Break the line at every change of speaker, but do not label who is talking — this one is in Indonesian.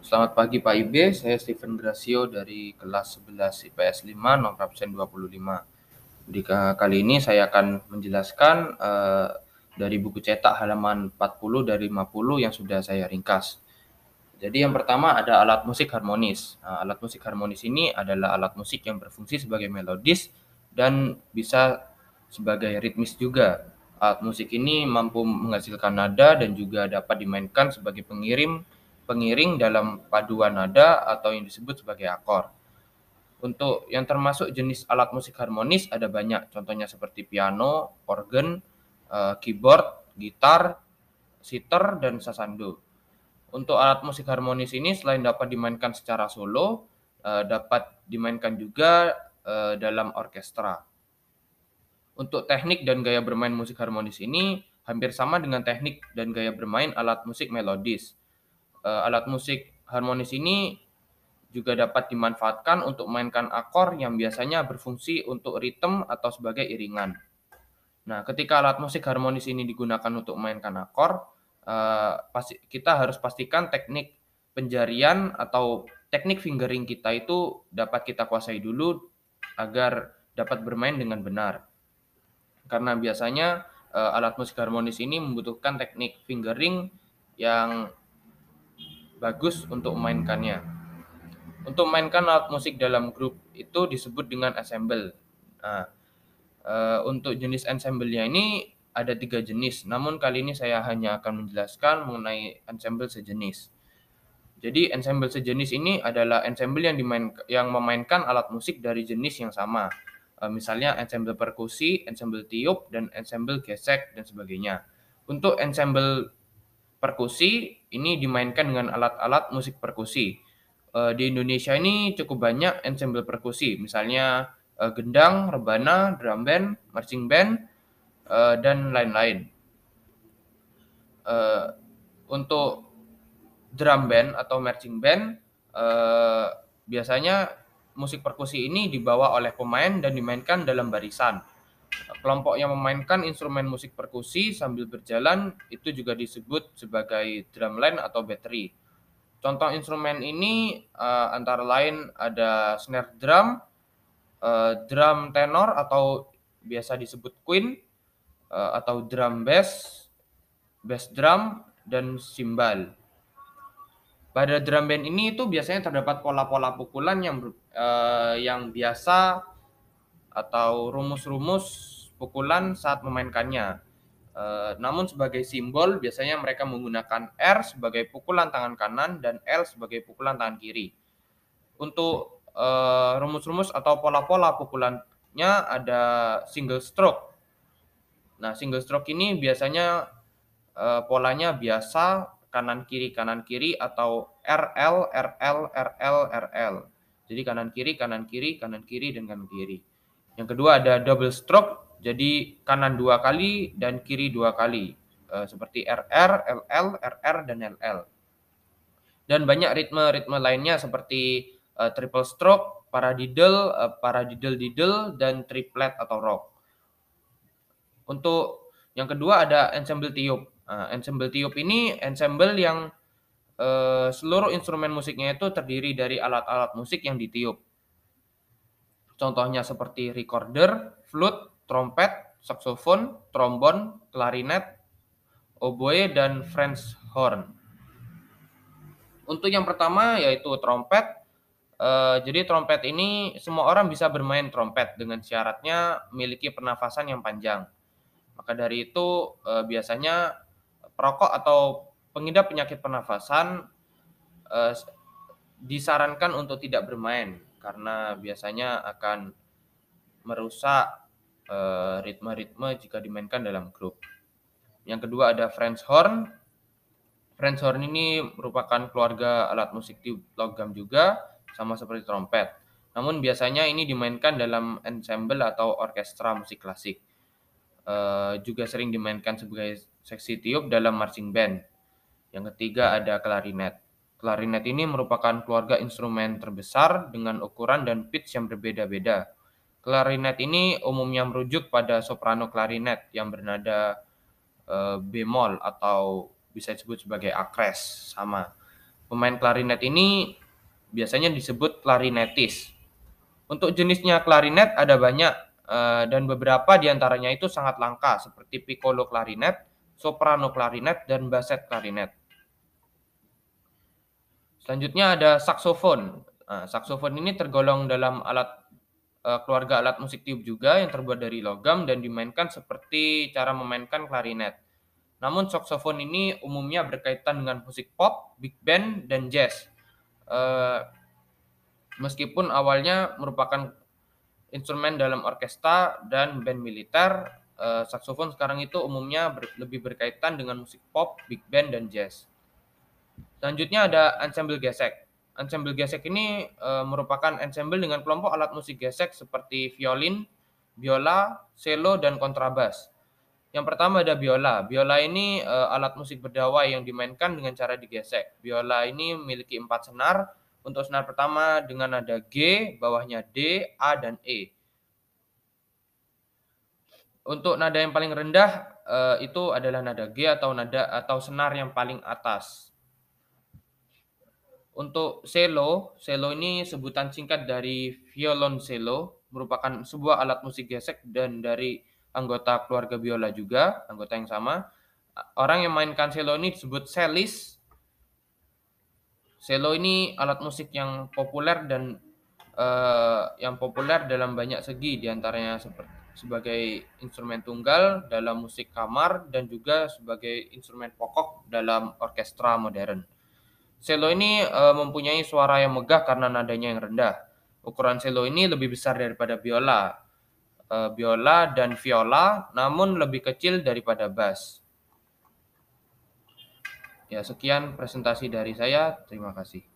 Selamat pagi Pak Ibe, saya Steven Gracio dari kelas 11 IPS 5, nomor absen 25. Di kali ini saya akan menjelaskan uh, dari buku cetak halaman 40 dari 50 yang sudah saya ringkas. Jadi yang pertama ada alat musik harmonis. Nah, alat musik harmonis ini adalah alat musik yang berfungsi sebagai melodis dan bisa sebagai ritmis juga. Alat musik ini mampu menghasilkan nada dan juga dapat dimainkan sebagai pengirim pengiring dalam paduan nada atau yang disebut sebagai akor. Untuk yang termasuk jenis alat musik harmonis ada banyak, contohnya seperti piano, organ, eh, keyboard, gitar, sitar, dan sasando. Untuk alat musik harmonis ini selain dapat dimainkan secara solo, eh, dapat dimainkan juga eh, dalam orkestra. Untuk teknik dan gaya bermain musik harmonis ini hampir sama dengan teknik dan gaya bermain alat musik melodis uh, alat musik harmonis ini juga dapat dimanfaatkan untuk memainkan akor yang biasanya berfungsi untuk ritme atau sebagai iringan. Nah, ketika alat musik harmonis ini digunakan untuk memainkan akor, uh, kita harus pastikan teknik penjarian atau teknik fingering kita itu dapat kita kuasai dulu agar dapat bermain dengan benar. Karena biasanya uh, alat musik harmonis ini membutuhkan teknik fingering yang bagus untuk memainkannya. Untuk memainkan alat musik dalam grup itu disebut dengan ensemble. Nah, e, untuk jenis ensemble-nya ini ada tiga jenis, namun kali ini saya hanya akan menjelaskan mengenai ensemble sejenis. Jadi ensemble sejenis ini adalah ensemble yang dimain yang memainkan alat musik dari jenis yang sama. E, misalnya ensemble perkusi, ensemble tiup, dan ensemble gesek dan sebagainya. Untuk ensemble perkusi ini dimainkan dengan alat-alat musik perkusi. Uh, di Indonesia ini cukup banyak ensemble perkusi, misalnya uh, gendang, rebana, drum band, marching band, uh, dan lain-lain. Untuk drum band atau marching band, biasanya musik perkusi ini dibawa oleh pemain dan dimainkan dalam barisan. Kelompok yang memainkan instrumen musik perkusi sambil berjalan itu juga disebut sebagai drumline atau battery. Contoh instrumen ini uh, antara lain ada snare drum, uh, drum tenor atau biasa disebut queen, uh, atau drum bass, bass drum, dan cymbal. Pada drum band ini itu biasanya terdapat pola-pola pukulan yang uh, yang biasa atau rumus-rumus pukulan saat memainkannya. E, namun sebagai simbol biasanya mereka menggunakan R sebagai pukulan tangan kanan dan L sebagai pukulan tangan kiri. Untuk eh, rumus-rumus atau pola-pola pukulannya ada single stroke. Nah, single stroke ini biasanya e, polanya biasa kanan kiri kanan kiri atau RL RL RL RL. Jadi kanan kiri kanan kiri kanan kiri dan kanan kiri. Yang kedua ada double stroke, jadi kanan dua kali dan kiri dua kali, uh, seperti RR, LL, RR, dan LL. Dan banyak ritme-ritme lainnya seperti uh, triple stroke, paradiddle, uh, paradiddle diddle, dan triplet atau rock. Untuk yang kedua ada ensemble tiup. Uh, ensemble tiup ini ensemble yang uh, seluruh instrumen musiknya itu terdiri dari alat-alat musik yang ditiup. Contohnya seperti recorder, flute, trompet, saxophone, trombon, klarinet, oboe, dan French horn. Untuk yang pertama yaitu trompet. Eh, jadi trompet ini semua orang bisa bermain trompet dengan syaratnya memiliki pernafasan yang panjang. Maka dari itu eh, biasanya perokok atau pengidap penyakit pernafasan eh, disarankan untuk tidak bermain karena biasanya akan merusak uh, ritme-ritme jika dimainkan dalam grup. Yang kedua ada French horn. French horn ini merupakan keluarga alat musik tiup logam juga, sama seperti trompet. Namun biasanya ini dimainkan dalam ensemble atau orkestra musik klasik. Uh, juga sering dimainkan sebagai seksi tiup dalam marching band. Yang ketiga ada klarinet. Klarinet ini merupakan keluarga instrumen terbesar dengan ukuran dan pitch yang berbeda-beda. Klarinet ini umumnya merujuk pada soprano klarinet yang bernada e, bemol atau bisa disebut sebagai akres sama. Pemain klarinet ini biasanya disebut klarinetis. Untuk jenisnya klarinet ada banyak eh, dan beberapa di antaranya itu sangat langka seperti piccolo klarinet, soprano klarinet, dan basset klarinet. Selanjutnya ada saksofon. Nah, saksofon ini tergolong dalam alat uh, keluarga alat musik tiup juga yang terbuat dari logam dan dimainkan seperti cara memainkan klarinet. Namun saksofon ini umumnya berkaitan dengan musik pop, big band, dan jazz. Uh, meskipun awalnya merupakan instrumen dalam orkestra dan band militer, uh, saksofon sekarang itu umumnya lebih berkaitan dengan musik pop, big band, dan jazz. Selanjutnya ada ensemble gesek. Ensemble gesek ini e, merupakan ensemble dengan kelompok alat musik gesek seperti violin, biola, cello, dan kontrabas. Yang pertama ada biola. Biola ini e, alat musik berdawai yang dimainkan dengan cara digesek. Biola ini memiliki empat senar. Untuk senar pertama dengan nada G, bawahnya D, A, dan E. Untuk nada yang paling rendah e, itu adalah nada G atau nada atau senar yang paling atas. Untuk cello, cello ini sebutan singkat dari violoncello, merupakan sebuah alat musik gesek dan dari anggota keluarga biola juga, anggota yang sama. Orang yang mainkan cello ini disebut cellist. Cello ini alat musik yang populer dan uh, yang populer dalam banyak segi, di antaranya seperti sebagai instrumen tunggal dalam musik kamar dan juga sebagai instrumen pokok dalam orkestra modern. Cello ini uh, mempunyai suara yang megah karena nadanya yang rendah. Ukuran cello ini lebih besar daripada biola. Uh, biola dan viola namun lebih kecil daripada bass. Ya, sekian presentasi dari saya. Terima kasih.